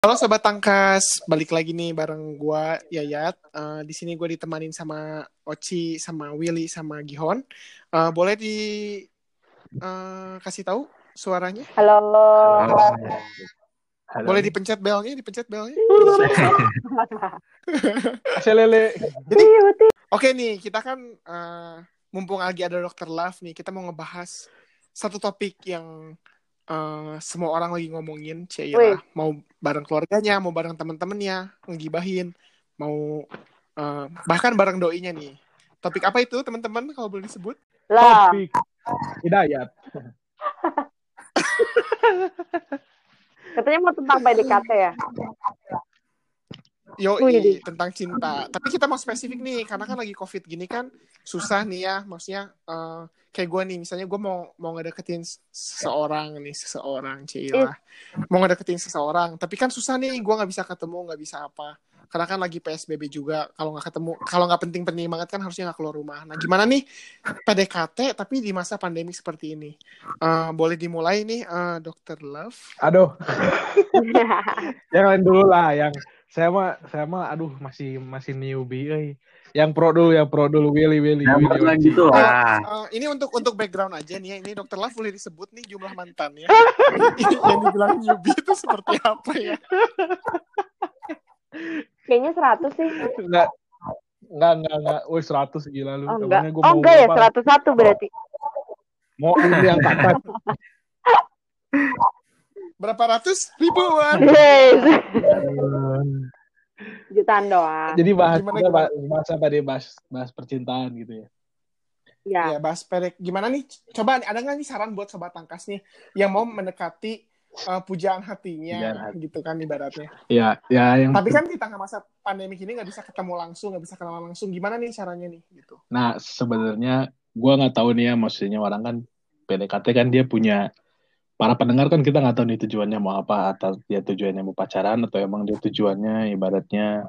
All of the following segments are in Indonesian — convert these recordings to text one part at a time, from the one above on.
Halo sobat tangkas, balik lagi nih bareng gua Yayat. Uh, di sini gue ditemanin sama Oci, sama Willy, sama Gihon. Uh, boleh di uh, kasih tahu suaranya? Halo. Halo. Boleh dipencet belnya, dipencet belnya. Aselele. Jadi, oke okay nih, kita kan uh, mumpung lagi ada Dokter Love nih, kita mau ngebahas satu topik yang uh, semua orang lagi ngomongin Cila mau bareng keluarganya mau bareng temen-temennya ngegibahin mau uh, bahkan bareng doinya nih. Topik apa itu teman-teman kalau boleh disebut? Lah. Topik hidayat. Katanya mau tentang PDKT ya Yo, tentang cinta. Tapi kita mau spesifik nih, karena kan lagi covid gini kan susah nih ya. Maksudnya uh, kayak gue nih, misalnya gue mau mau ngedeketin seseorang nih, seseorang Cila, mau ngedeketin seseorang. Tapi kan susah nih, gue nggak bisa ketemu, nggak bisa apa. Karena kan lagi PSBB juga, kalau nggak ketemu, kalau nggak penting-penting banget kan harusnya nggak keluar rumah. Nah, gimana nih PDKT tapi di masa pandemi seperti ini? Uh, boleh dimulai nih, uh, Dokter Love? Aduh, yang lain dulu lah, yang saya mah saya mah aduh masih masih newbie eh. Yang pro dulu, yang pro dulu Willy Willy. Yang Willy, Willy. gitu lah. Uh, ini untuk untuk background aja nih ya. Ini Dokter Love boleh disebut nih jumlah mantan ya. yang dibilang newbie itu seperti apa ya? Kayaknya 100 sih. Enggak. Enggak, enggak, enggak. Woi, 100 gila lu. Oh, enggak. Oh, enggak ya, 101 berarti. Mau ini yang kakak. Berapa ratus? Ribuan. Yes. jutaan doang. Jadi bahas gimana, gimana? bahas apa deh bahas bahas percintaan gitu ya? Ya, ya bahas perek gimana nih? Coba ada nggak nih saran buat sobat tangkas nih yang mau mendekati uh, pujaan hatinya pujaan hati. gitu kan ibaratnya? Ya ya yang tapi kan di tengah masa pandemi ini nggak bisa ketemu langsung nggak bisa kenal langsung. Gimana nih caranya nih gitu? Nah sebenarnya gua nggak tahu nih ya maksudnya orang kan PDKT kan dia punya para pendengar kan kita nggak tahu nih tujuannya mau apa atau dia tujuannya mau pacaran atau emang dia tujuannya ibaratnya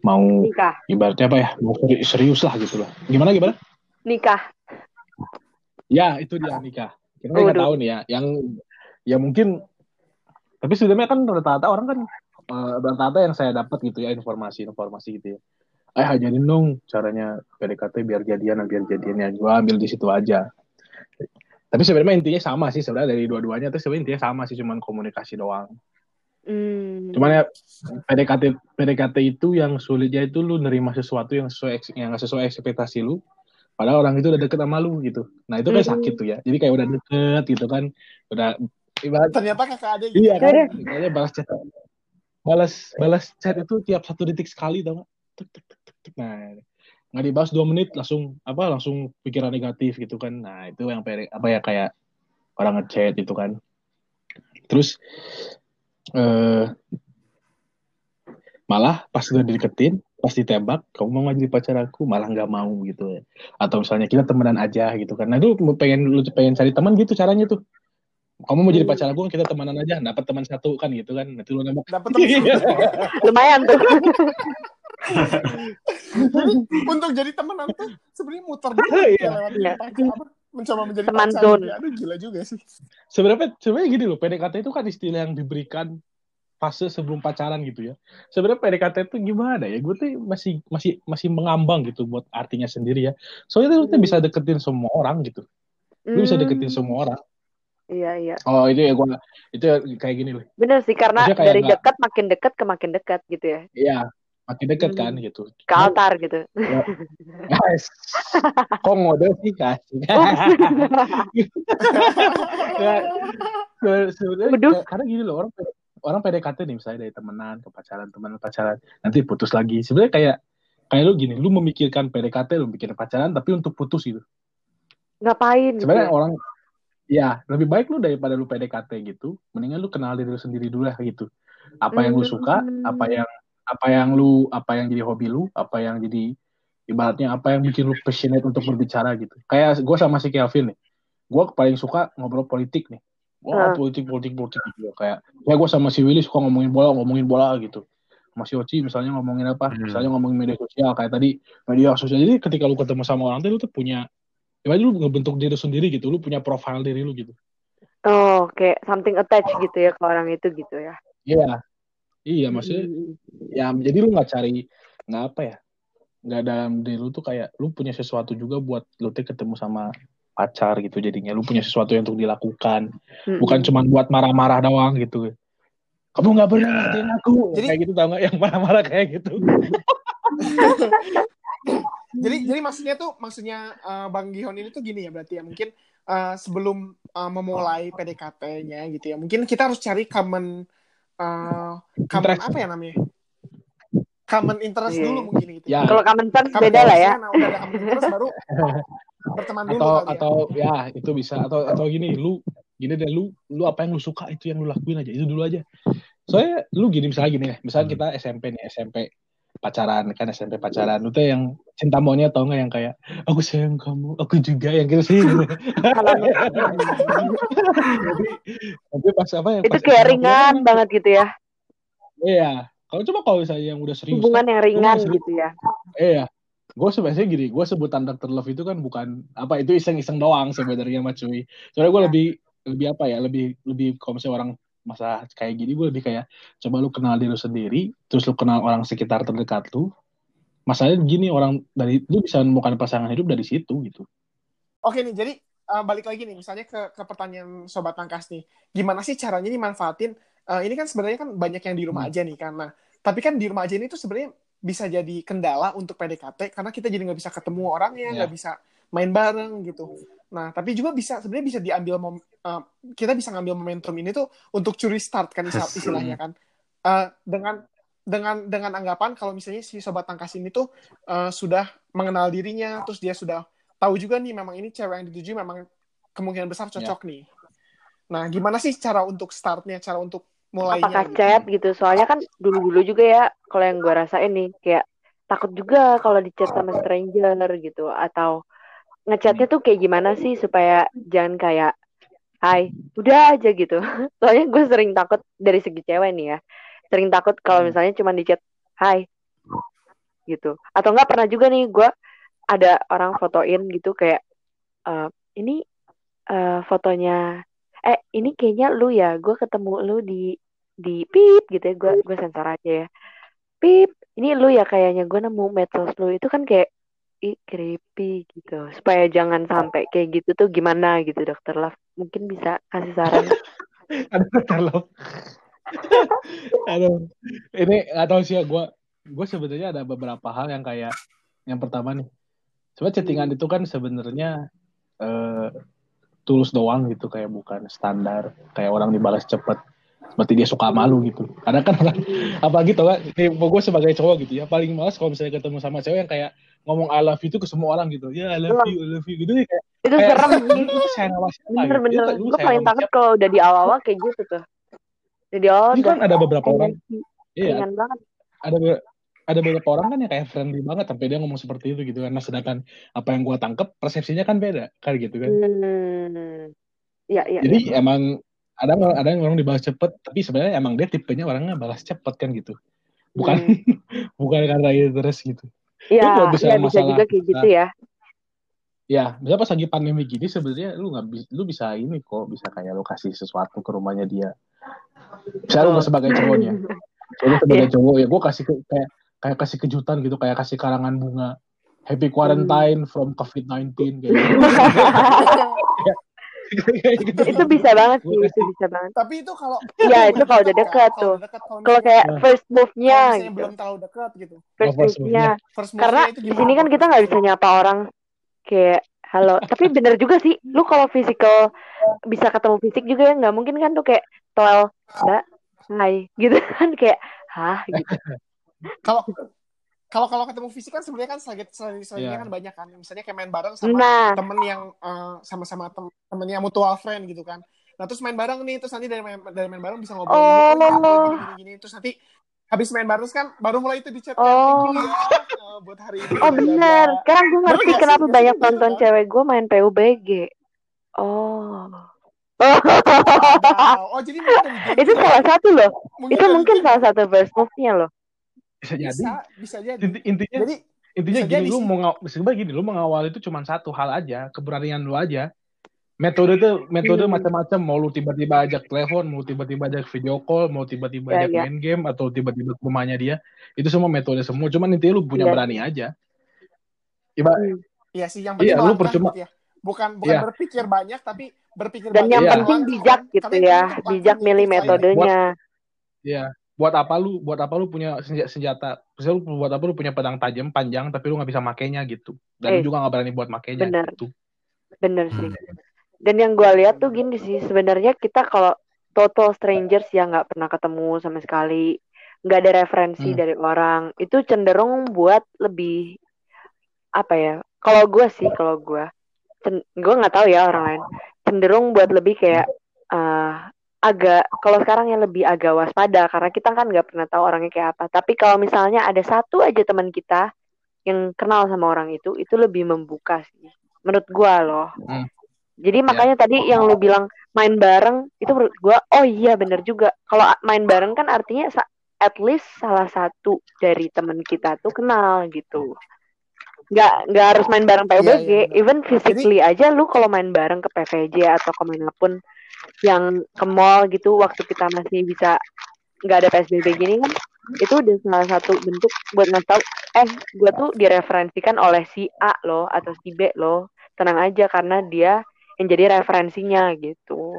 mau nikah. ibaratnya apa ya mau serius lah gitu loh. Gimana gimana? Nikah. Ya itu dia nikah. Kita nggak tahu nih ya yang ya mungkin tapi sebenarnya kan rata-rata orang kan uh, rata-rata yang saya dapat gitu ya informasi-informasi gitu ya. Eh ajarin dong caranya PDKT biar jadian biar jadiannya gue ambil di situ aja tapi sebenarnya intinya sama sih sebenarnya dari dua-duanya. Tuh sebenarnya intinya sama sih cuman komunikasi doang. Hmm. cuman ya PDKT PDKT itu yang sulitnya itu lu nerima sesuatu yang sesuai yang sesuai ekspektasi lu padahal orang itu udah deket sama lu gitu. Nah itu kan hmm. sakit tuh ya. Jadi kayak udah deket gitu kan udah ibarat ternyata kakak ada gitu. iya kan? Kayaknya balas chat. Balas balas chat itu tiap satu detik sekali tau gak nah nggak dibahas dua menit langsung apa langsung pikiran negatif gitu kan. Nah itu yang apa ya kayak orang ngechat gitu kan. Terus eh, malah pas udah dideketin pas ditembak kamu mau jadi pacar aku? Malah nggak mau gitu ya. Atau misalnya kita temenan aja gitu kan. Nah itu pengen lu pengen cari teman gitu caranya tuh. Kamu mau jadi pacar aku kita temenan aja dapat teman satu kan gitu kan. Nanti lu nembak. Dapat teman lumayan tuh jadi untuk jadi temenan tuh sebenarnya muter dulu ya, ya. mencoba menjadi teman. Ya. Aduh gila juga sih. Sebenarnya sebenarnya gini loh, PDKT itu kan istilah yang diberikan fase sebelum pacaran gitu ya. Sebenarnya PDKT itu gimana ya? Gue tuh masih masih masih mengambang gitu buat artinya sendiri ya. Soalnya tuh hmm. bisa deketin semua orang gitu. Lu hmm. bisa deketin semua orang. Iya iya. Oh itu ya gue itu kayak gini loh. Bener sih karena dari dekat makin dekat ke makin dekat gitu ya. Iya makin dekat hmm. kan gitu. Ke altar gitu. Ya. Guys, kok ngode sih kasih. ya, sebenarnya karena gini loh orang orang PDKT nih misalnya dari temenan ke pacaran teman pacaran nanti putus lagi sebenarnya kayak kayak lu gini lu memikirkan PDKT lu bikin pacaran tapi untuk putus gitu ngapain sebenarnya gitu? orang ya lebih baik lu daripada lu PDKT gitu mendingan lu kenal diri lu sendiri dulu lah gitu apa yang lu suka apa yang apa yang lu apa yang jadi hobi lu apa yang jadi ibaratnya apa yang bikin lu passionate untuk berbicara gitu. Kayak gue sama si Kelvin nih. Gue paling suka ngobrol politik nih. Wah uh. politik politik politik gitu kayak ya gue sama si Willy suka ngomongin bola ngomongin bola gitu. Masih Oci misalnya ngomongin apa hmm. misalnya ngomongin media sosial kayak tadi media sosial. Jadi ketika lu ketemu sama orang tuh lu tuh punya ya lu ngebentuk diri sendiri gitu lu punya profil diri lu gitu. Oh kayak something attached gitu ya ke orang itu gitu ya. Iya. yeah Iya, maksudnya ya jadi lu nggak cari nggak apa ya nggak dalam diri lu tuh kayak lu punya sesuatu juga buat lu tuh ketemu sama pacar gitu jadinya. Lu punya sesuatu yang untuk dilakukan. Bukan cuma buat marah-marah doang gitu. Kamu nggak pernah ngertiin aku. Jadi- kayak gitu tau nggak? Yang marah-marah kayak gitu. Jadi jadi maksudnya tuh maksudnya eh, Bang Gihon ini tuh gini ya berarti ya mungkin eh, sebelum eh, memulai PDKT-nya gitu ya mungkin kita harus cari common eh, common Interest. apa ya namanya common interest Iya. dulu mungkin gitu Ya. Kalau common sense Common beda lah ya. nah, udah ada common interest baru berteman dulu atau ya. atau ya itu bisa atau atau gini lu gini deh lu lu apa yang lu suka itu yang lu lakuin aja itu dulu aja soalnya lu gini misalnya gini ya misalnya kita SMP nih SMP pacaran kan SMP pacaran tuh yang cinta monyet tau nggak yang kayak aku sayang kamu aku juga yang gitu sih tapi pas apa ya itu kayak ringan banget gitu ya. iya kalau coba kalau misalnya yang udah serius Hubungan yang ringan serius. gitu ya. iya gue sebenarnya gini gue sebutan Dr. Love itu kan bukan apa itu iseng-iseng doang sebenarnya mah cuy soalnya gue Ya. lebih lebih apa ya lebih lebih kalau misalnya orang masa kayak gini gue lebih kayak coba lu kenal diri lu sendiri terus lu kenal orang sekitar terdekat lu masalahnya gini orang dari lu bisa menemukan pasangan hidup dari situ gitu Oke nih, jadi uh, balik lagi nih, misalnya ke, ke pertanyaan Sobat Tangkas nih. Gimana sih caranya dimanfaatin? Uh, ini kan sebenarnya kan banyak yang di rumah Hmm. aja nih, karena tapi kan di rumah aja ini tuh sebenarnya bisa jadi kendala untuk PDKT karena kita jadi nggak bisa ketemu orangnya, Ya. nggak bisa main bareng gitu. Nah, tapi juga bisa sebenarnya bisa diambil mom, uh, kita bisa ngambil momentum ini tuh untuk curi start kan istilah- istilahnya kan. Uh, dengan dengan dengan anggapan kalau misalnya si sobat tangkas ini tuh uh, sudah mengenal dirinya, terus dia sudah tahu juga nih memang ini cewek yang dituju memang kemungkinan besar cocok nih. Nah, gimana sih cara untuk startnya, cara untuk mulainya? Apakah gitu? chat gitu? Soalnya kan dulu-dulu juga ya kalau yang gue rasain nih kayak takut juga kalau di chat sama stranger gitu atau ngechatnya tuh kayak gimana sih supaya jangan kayak Hai, udah aja gitu. Soalnya gue sering takut dari segi cewek nih ya. Sering takut kalau Hmm. misalnya cuma di chat Hai gitu. Atau enggak pernah juga nih gue ada orang fotoin gitu kayak eh, ini eh, fotonya eh ini kayaknya lu ya gue ketemu lu di di pip gitu ya gue gue sensor aja ya pip ini lu ya kayaknya gue nemu medsos lu itu kan kayak ih creepy gitu. Supaya jangan sampai kayak gitu tuh gimana gitu dokter Love. Mungkin bisa kasih saran. Ada Dr. Love. Aduh ini nggak tahu sih ya gue gue sebenarnya ada beberapa hal yang kayak yang pertama nih. Sebenarnya chattingan itu kan sebenarnya eh, tulus doang gitu kayak bukan standar kayak orang dibalas cepet seperti dia suka malu gitu. Karena kan apa gitu kan gue sebagai cowok gitu ya paling males kalau misalnya ketemu sama cewek yang kayak ngomong I love you itu ke semua orang gitu. Ya I love you I love you gitu. Ya kayak itu kayak, serem. Gitu? bener-bener lu gue paling takut kalau udah di awal-awal kayak gitu tuh. Jadi awal Ini kan ada beberapa orang. iya banget. ada ada beberapa orang kan yang kayak friendly banget sampai dia ngomong seperti itu gitu kan. Nah sedangkan apa yang gua tangkep persepsinya kan beda kan gitu kan. Hmm. ya ya jadi emang ada ada yang orang dibalas cepet tapi sebenarnya emang dia tipenya orangnya balas cepet kan gitu. Bukan Hmm. bukan karena itu terus gitu ya, nggak bisa ya bisa masalah- juga kayak gitu ya. Ya misalnya pas lagi pandemi gini sebenarnya lu nggak bisa lu bisa ini kok bisa kayak lu kasih sesuatu ke rumahnya dia. Misalnya lu sebagai cowoknya Jadi sebagai cowok ya gue kasih ke- kayak kayak kasih kejutan gitu kayak kasih karangan bunga. Happy quarantine from COVID-19 kayak gitu. Gitu. itu bisa banget sih itu bisa banget. Tapi itu kalau Iya, itu kalau udah dekat Kalau tuh. kalau kayak Nah. first move-nya gitu belum terlalu dekat gitu. first Oh, first move-nya. First karena move-nya itu di sini kan kita nggak bisa nyapa orang kayak halo. Tapi bener juga sih lu kalau physical bisa ketemu fisik juga ya nggak mungkin kan tuh kayak toel mbak hai gitu kan kayak hah? gitu. Kalau kalau kalau ketemu fisik kan sebenarnya kan selanjut selanjutnya Iya. kan banyak kan. Misalnya kayak main bareng sama nah temen yang eh, sama-sama tem temennya mutual friend gitu kan. Nah terus main bareng nih, terus nanti dari main, dari main bareng bisa ngobrol Oh. "Oh, gini, gini, gini. Terus nanti habis main bareng kan baru mulai itu di chat kan, Oh. "Thank you ya, buat hari ini. oh bener sekarang gue ngerti sih? kenapa Nggak banyak sih? nonton Bener kan? cewek gue main PUBG oh Wow. Oh jadi mungkin itu salah satu loh itu dari mungkin salah satu first move-nya loh bisa jadi bisa, bisa jadi. Inti- intinya Jadi intinya bisa gini jadi lu sih. mau sebenarnya gini lu mengawal itu cuma satu hal aja keberanian lu aja metode tuh metode Hmm. macam-macam mau lu tiba-tiba ajak telepon mau tiba-tiba ajak video call mau tiba-tiba Ya, ajak ya. main game atau tiba-tiba ke rumahnya dia itu semua metode semua cuman intinya lu punya Iya. berani aja Iba, Hmm. Iya sih, yang penting Iya, lu percuma- gitu ya. Bukan bukan Iya. berpikir banyak tapi berpikir Dan banyak yang Iya. penting langkah, bijak gitu ya, bijak milih lain. metodenya. ya buat apa lu buat apa lu punya senja- senjata misalnya lu buat apa lu punya pedang tajam panjang tapi lu nggak bisa makainya gitu dan Eh, lu juga nggak berani buat makainya benar. gitu Bener sih. Dan yang gue lihat tuh gini sih, sebenarnya kita kalau total strangers yang nggak pernah ketemu sama sekali, nggak ada referensi Hmm. dari orang, itu cenderung buat lebih apa ya? Kalau gue sih, kalau gue, gue nggak tahu ya orang lain, cenderung buat lebih kayak eh, agak kalau sekarang yang lebih agak waspada karena kita kan nggak pernah tahu orangnya kayak apa. Tapi kalau misalnya ada satu aja teman kita yang kenal sama orang itu, itu lebih membuka sih. Menurut gue loh. Hmm. Jadi makanya tadi yang lu bilang main bareng itu menurut gua oh iya bener juga. Kalau main bareng kan artinya at least salah satu dari teman kita tuh kenal gitu. Nggak nggak harus main bareng Iya, iya, bener. even physically aja lu kalau main bareng ke PVJ atau ke mana pun yang ke mall gitu waktu kita masih bisa nggak ada PSBB gini kan itu udah salah satu bentuk buat ngasih tahu eh gua tuh direferensikan oleh si A loh atau si B loh tenang aja karena dia yang jadi referensinya gitu.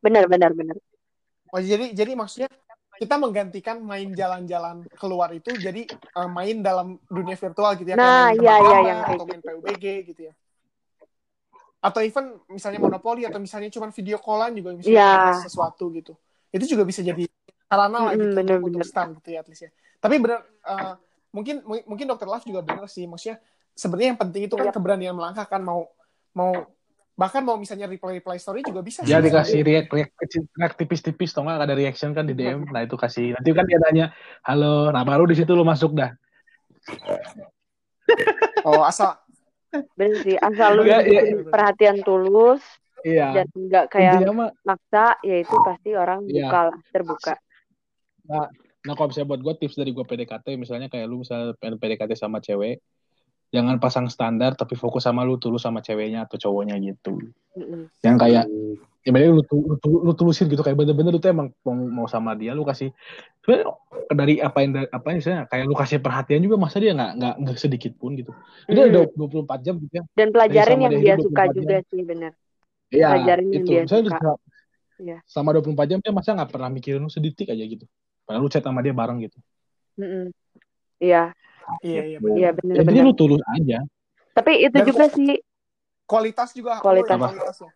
Benar benar benar. Oh, jadi jadi maksudnya kita menggantikan main jalan-jalan keluar itu jadi eh, main dalam dunia virtual gitu ya Nah, kayak main iya, iya, yang atau main PUBG gitu ya. Atau even misalnya monopoli atau misalnya cuma video callan juga misalnya bahas sesuatu gitu. Itu juga bisa jadi sarana lah Mm-mm, gitu bener, untuk bener. stun gitu ya at least ya. Tapi benar eh, mungkin mungkin dokter Love juga benar sih maksudnya sebenarnya yang penting itu kan Iya. keberanian melangkah kan mau mau bahkan mau misalnya reply reply story juga bisa Ya sih. dikasih react, react, react tipis-tipis atau nggak ada reaction kan di DM. Nah itu kasih. Nanti kan dia nanya, halo. Nah baru di situ lu masuk dah. Oh, asal Bener sih asal lu nunjukin iya. perhatian tulus Iya. dan enggak kayak mah, maksa ya itu pasti orang Iya. buka lah terbuka. nah kalau misalnya buat gue tips dari gue PDKT, misalnya kayak lu misalnya pengen PDKT sama cewek, jangan pasang standar tapi fokus sama lu tulus sama ceweknya atau cowoknya gitu. Mm-mm. Yang kayak ya bener lu, lu, tu- lu tulusin gitu kayak bener-bener lu tuh emang mau, mau sama dia lu kasih sebenarnya dari apa yang apa yang misalnya kayak lu kasih perhatian juga masa dia nggak nggak nggak sedikit pun gitu jadi Mm. ada 24 jam gitu ya Dan pelajarin sama yang dia dia suka 24 juga sih bener. Iya, Pelajarin yang itu. dia Misalnya suka. Iya. selama 24 jam dia masa nggak pernah mikirin lu sedetik aja gitu. Padahal lu chat sama dia bareng gitu. Mm-mm. Iya iya iya benar. iya bener Ya, jadi bener. lu tulus aja. Tapi itu Dan juga sih kualitas juga Kualitas. perlu ya, kualitasnya.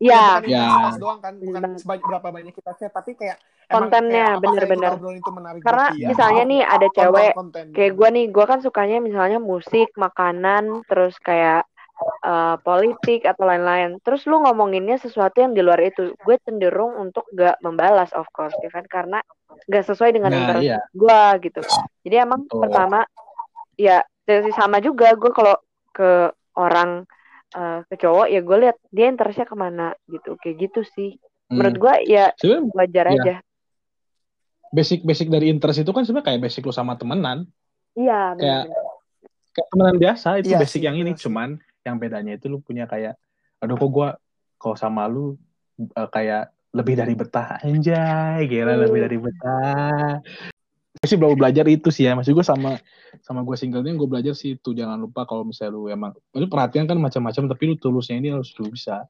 ya Ya. doang kan bukan Benar. sebanyak berapa banyak kita chat tapi kayak Kontennya, bener-bener. Karena dia? misalnya nih ada Konten- cewek konten. kayak gue nih gue kan sukanya misalnya musik makanan terus kayak eh, politik atau lain-lain terus lu ngomonginnya sesuatu yang di luar itu gue cenderung untuk gak membalas of course ya kan karena gak sesuai dengan Nah, interest iya. gue gitu jadi emang Betul. pertama ya dari sama juga gue kalau ke orang eh, ke cowok ya gue lihat dia interestnya ke mana gitu kayak gitu sih menurut Hmm. gue ya Sebenarnya wajar Iya. aja basic-basic dari interest itu kan sebenarnya kayak basic lu sama temenan. iya Kayak- Kayak temenan biasa itu Iya basic sih, yang ini. Cuman yang bedanya itu lu punya kayak aduh kok gua kalau sama lu eh, kayak lebih dari betah. Anjay gila lebih dari betah. Gue sih belajar itu sih ya. Maksud gue sama sama gue single gue belajar sih itu. Jangan lupa kalau misalnya lu emang lu perhatian kan macam-macam tapi lu tulusnya ini harus lu bisa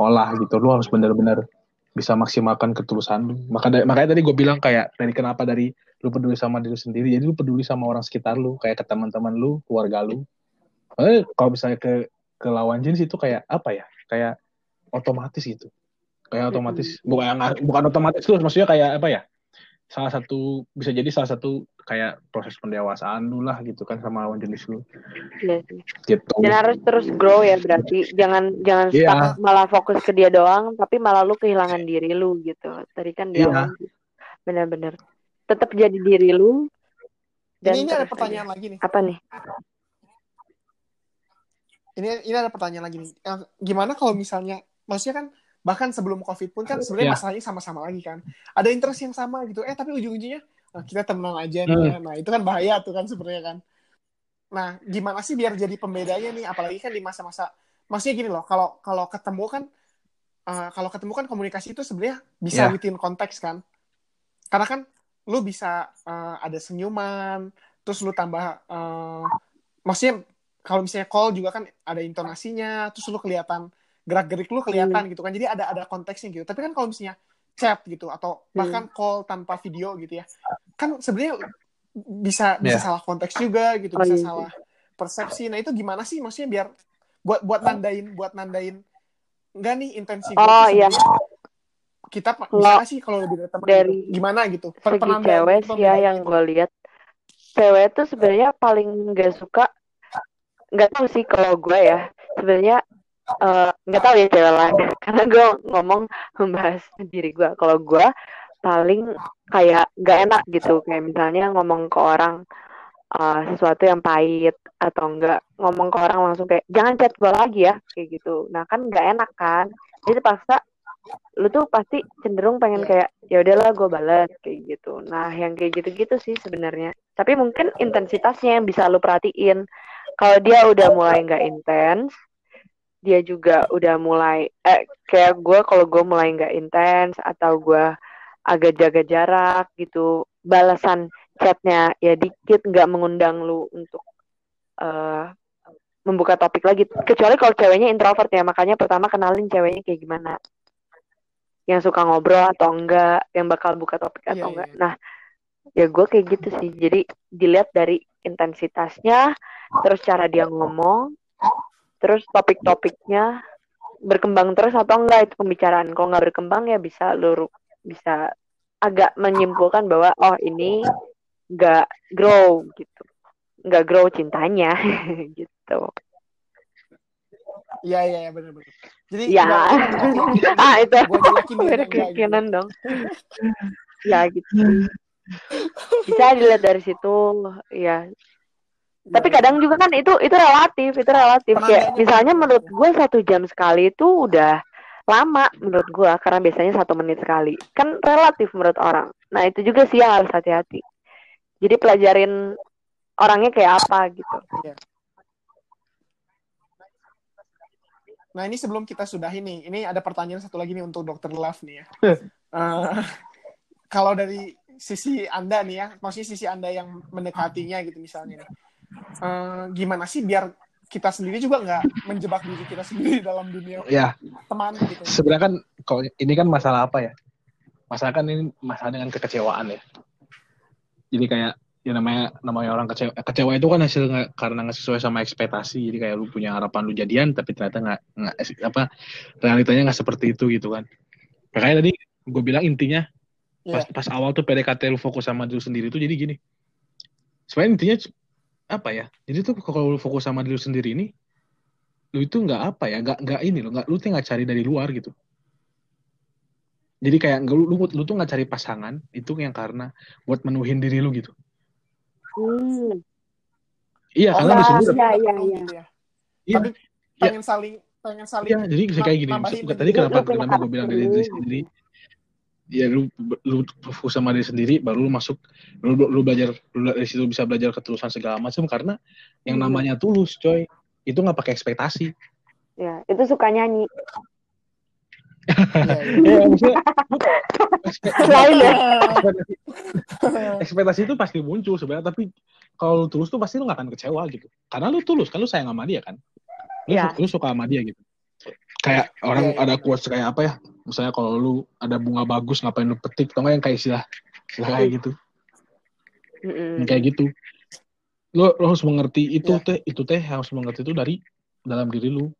olah gitu. Lu harus benar-benar bisa maksimalkan ketulusan lu. Maka da- makanya tadi gue bilang kayak dari kenapa dari lu peduli sama diri sendiri? Jadi lu peduli sama orang sekitar lu kayak ke teman-teman lu keluarga lu eh kalau misalnya ke ke lawan jenis itu kayak apa ya kayak otomatis gitu kayak otomatis bukan bukan otomatis terus maksudnya kayak apa ya salah satu bisa jadi salah satu kayak proses pendewasaan lu lah gitu kan sama lawan jenis lu Iya sih. gitu Dan harus terus grow ya berarti jangan jangan Iya. stuck malah fokus ke dia doang tapi malah lu kehilangan diri lu gitu. Tadi kan dia Iya. ngomong benar-benar tetap jadi diri lu dan ini, ini ada pertanyaan aja. lagi nih apa nih? Ini ini ada pertanyaan lagi nih. Eh, gimana kalau misalnya maksudnya kan bahkan sebelum covid pun kan sebenarnya Iya. masalahnya sama-sama lagi kan. Ada interest yang sama gitu. Eh tapi ujung-ujungnya ah, kita temenan aja nih ya. nah itu kan bahaya tuh kan sebenarnya kan. Nah gimana sih biar jadi pembedanya nih? Apalagi kan di masa-masa maksudnya gini loh kalau kalau ketemu kan uh, kalau ketemu kan komunikasi itu sebenarnya bisa yeah. within konteks kan. Karena kan lu bisa uh, ada senyuman terus lu tambah uh, maksudnya kalau misalnya call juga kan ada intonasinya terus lu kelihatan gerak gerik lu kelihatan hmm. gitu kan jadi ada ada konteksnya gitu tapi kan kalau misalnya chat gitu atau bahkan hmm. call tanpa video gitu ya kan sebenarnya bisa bisa yeah. salah konteks juga gitu bisa oh, iya. salah persepsi nah itu gimana sih maksudnya biar buat buat nandain buat nandain enggak nih intensi oh iya kita bisa sih kalau lebih dari teman dari gitu? gimana gitu segi cewek sih ya yang gue lihat cewek tuh sebenarnya paling nggak suka nggak tahu sih kalau gue ya. Sebenarnya eh, nggak uh, tahu ya cewek lain. Karena gue ngomong membahas diri gue kalau gue paling kayak nggak enak gitu. Kayak misalnya ngomong ke orang uh, sesuatu yang pahit atau enggak ngomong ke orang langsung kayak jangan chat gue lagi ya kayak gitu. Nah kan nggak enak kan. Jadi paksa lu tuh pasti cenderung pengen iya. kayak ya udahlah gue balas kayak gitu. Nah yang kayak gitu-gitu sih sebenarnya. Tapi mungkin intensitasnya yang bisa lu perhatiin kalau dia udah mulai nggak intens dia juga udah mulai eh kayak gue kalau gue mulai nggak intens atau gue agak jaga jarak gitu balasan chatnya ya dikit nggak mengundang lu untuk uh, membuka topik lagi kecuali kalau ceweknya introvert ya makanya pertama kenalin ceweknya kayak gimana yang suka ngobrol atau enggak, yang bakal buka topik atau yeah, enggak. Yeah. Nah, ya gue kayak gitu sih. Jadi dilihat dari intensitasnya, terus cara dia ngomong, terus topik-topiknya berkembang terus atau enggak itu pembicaraan. Kalau nggak berkembang ya bisa lu bisa agak menyimpulkan bahwa oh ini nggak grow gitu, nggak grow cintanya gitu. Iya iya ya, benar benar. Jadi ya. ah itu. Ada keyakinan dong. ya gitu. Bisa dilihat dari situ ya. Tapi kadang juga kan itu itu relatif, itu relatif. Kayak misalnya menurut gue satu jam sekali itu udah lama menurut gue karena biasanya satu menit sekali kan relatif menurut orang nah itu juga sih yang harus hati-hati jadi pelajarin orangnya kayak apa gitu yeah. Nah ini sebelum kita sudah ini, ini ada pertanyaan satu lagi nih untuk Dokter Love nih ya. uh, kalau dari sisi anda nih ya, maksudnya sisi anda yang mendekatinya gitu misalnya nih, uh, gimana sih biar kita sendiri juga nggak menjebak diri kita sendiri dalam dunia ya. teman gitu. Sebenarnya kan kalau ini kan masalah apa ya? Masalah kan ini masalah dengan kekecewaan ya. Jadi kayak ya namanya namanya orang kecewa kecewa itu kan hasil gak, karena nggak sesuai sama ekspektasi jadi kayak lu punya harapan lu jadian tapi ternyata nggak nggak apa realitanya nggak seperti itu gitu kan makanya tadi gue bilang intinya yeah. pas pas awal tuh PDKT lu fokus sama diri sendiri tuh jadi gini sebenarnya intinya apa ya jadi tuh kalau lu fokus sama diri sendiri ini lu itu nggak apa ya nggak nggak ini lo nggak lu tuh nggak cari dari luar gitu jadi kayak lu, lu, lu tuh nggak cari pasangan itu yang karena buat menuhin diri lu gitu Hmm. Iya, oh, karena di sini iya, iya, iya. Iya. Tapi pengen ya. saling pengen saling Iya, jadi kayak gini. Tadi kenapa kenapa gue bilang dari diri sendiri? Ya lu lu fokus sama diri sendiri baru lu masuk lu lu belajar lu dari situ bisa belajar ketulusan segala macam karena yang hmm. namanya tulus coy itu nggak pakai ekspektasi. Ya, itu suka nyanyi. ya, maksudnya lain ya ekspektasi itu pasti muncul sebenarnya tapi kalau lu tulus tuh pasti lu gak akan kecewa gitu karena lu tulus kan lu sayang sama dia kan lu, ya. lu suka sama dia gitu kayak orang ya, ya. ada quotes kayak apa ya misalnya kalau lu ada bunga bagus ngapain lu petik? Tau yang kayak istilah istilah kayak gitu? Mm kayak gitu. Lu, lu harus mengerti itu ya. teh itu teh harus mengerti itu dari dalam diri lu.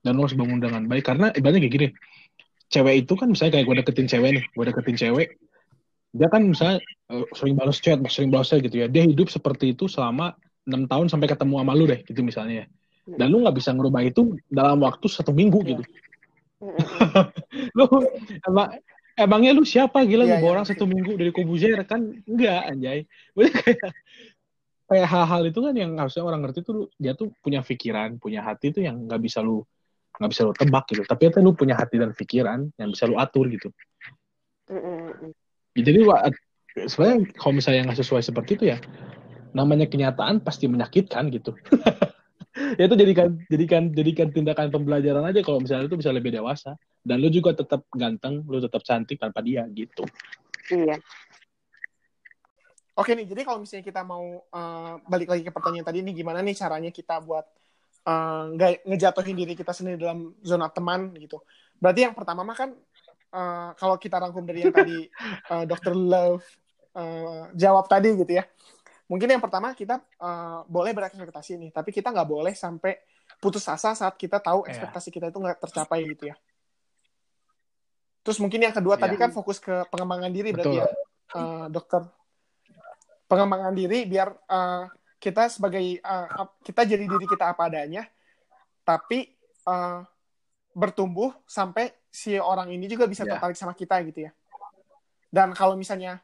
Dan lu harus bangun dengan baik. Karena ibaratnya kayak gini cewek itu kan misalnya kayak gue deketin cewek nih gue deketin cewek dia kan misalnya uh, sering balas chat sering balas chat gitu ya. Dia hidup seperti itu selama enam tahun sampai ketemu sama lu deh gitu misalnya. Ya dan lu nggak bisa ngerubah itu dalam waktu satu minggu gitu lu emang emangnya lu siapa? Gila yeah, yeah. orang satu minggu dari Kobuzer. Kan enggak anjay. Boleh kayak kayak hal-hal itu kan yang harusnya orang ngerti tuh dia tuh punya pikiran punya hati tuh yang nggak bisa lu nggak bisa lu tebak gitu. Tapi itu lu punya hati dan pikiran yang bisa lu atur gitu. Mm jadi sebenarnya kalau misalnya nggak sesuai seperti itu ya namanya kenyataan pasti menyakitkan gitu ya itu jadikan jadikan jadikan tindakan pembelajaran aja kalau misalnya itu bisa lebih dewasa dan lu juga tetap ganteng lu tetap cantik tanpa dia gitu Iya. Oke nih, jadi kalau misalnya kita mau uh, balik lagi ke pertanyaan tadi nih, gimana nih caranya kita buat uh, nggak ngejatuhin diri kita sendiri dalam zona teman gitu. Berarti yang pertama mah kan uh, kalau kita rangkum dari yang tadi uh, Dr. Love uh, jawab tadi gitu ya. Mungkin yang pertama kita uh, boleh berekspektasi nih, tapi kita nggak boleh sampai putus asa saat kita tahu Iya. ekspektasi kita itu nggak tercapai gitu ya. Terus mungkin yang kedua tadi Iya. kan fokus ke pengembangan diri berarti Betul. ya, uh, dokter. Pengembangan diri biar uh, kita sebagai uh, kita jadi diri kita apa adanya, tapi uh, bertumbuh sampai si orang ini juga bisa Iya. tertarik sama kita gitu ya. Dan kalau misalnya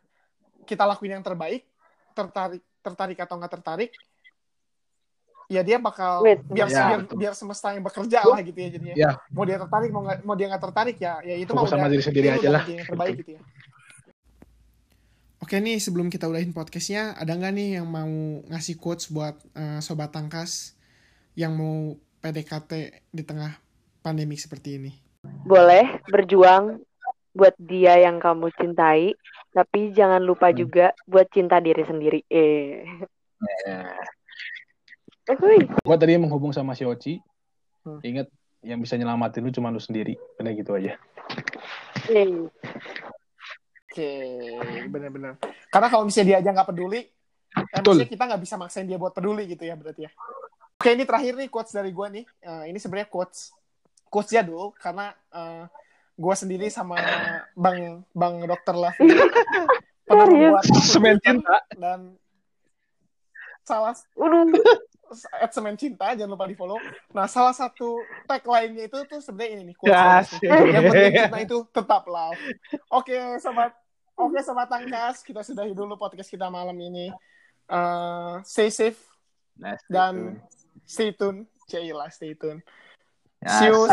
kita lakuin yang terbaik, tertarik tertarik atau nggak tertarik, ya dia bakal Wait, biar Ya, biar, betul. biar semesta yang bekerja lah gitu ya jadinya. Ya. Mau dia tertarik mau nggak mau dia nggak tertarik ya ya itu Fokus mah sama udah- diri sendiri aja lah. yang terbaik gitu ya. Oke nih sebelum kita udahin podcastnya ada nggak nih yang mau ngasih quotes buat eh, sobat tangkas yang mau PDKT di tengah pandemik seperti ini? Boleh berjuang buat dia yang kamu cintai, tapi jangan lupa Hmm. juga buat cinta diri sendiri. Eh. Ya. Uhuy. gua tadi menghubung sama si Oci Hmm. ingat yang bisa nyelamatin lu cuma lu sendiri udah gitu aja Eh. Oke, benar-benar. Karena kalau misalnya dia aja nggak peduli, eh, Betul. maksudnya kita nggak bisa maksain dia buat peduli gitu ya berarti ya. Oke, ini terakhir nih quotes dari gue nih. Eh, ini sebenarnya quotes quotes jadul karena eh, gue sendiri sama bang bang dokter pernah membuat akun Semen cinta. dan salah at semen cinta jangan lupa di follow. Nah salah satu tagline-nya itu tuh sebenarnya ini nih quotes Asik. yang penting kita itu tetap love. Oke sobat, oke sobat tangkas kita sudahi dulu podcast kita malam ini. Eh, stay safe Nah, dan stay tune. Cailah stay tune. Ya, See you.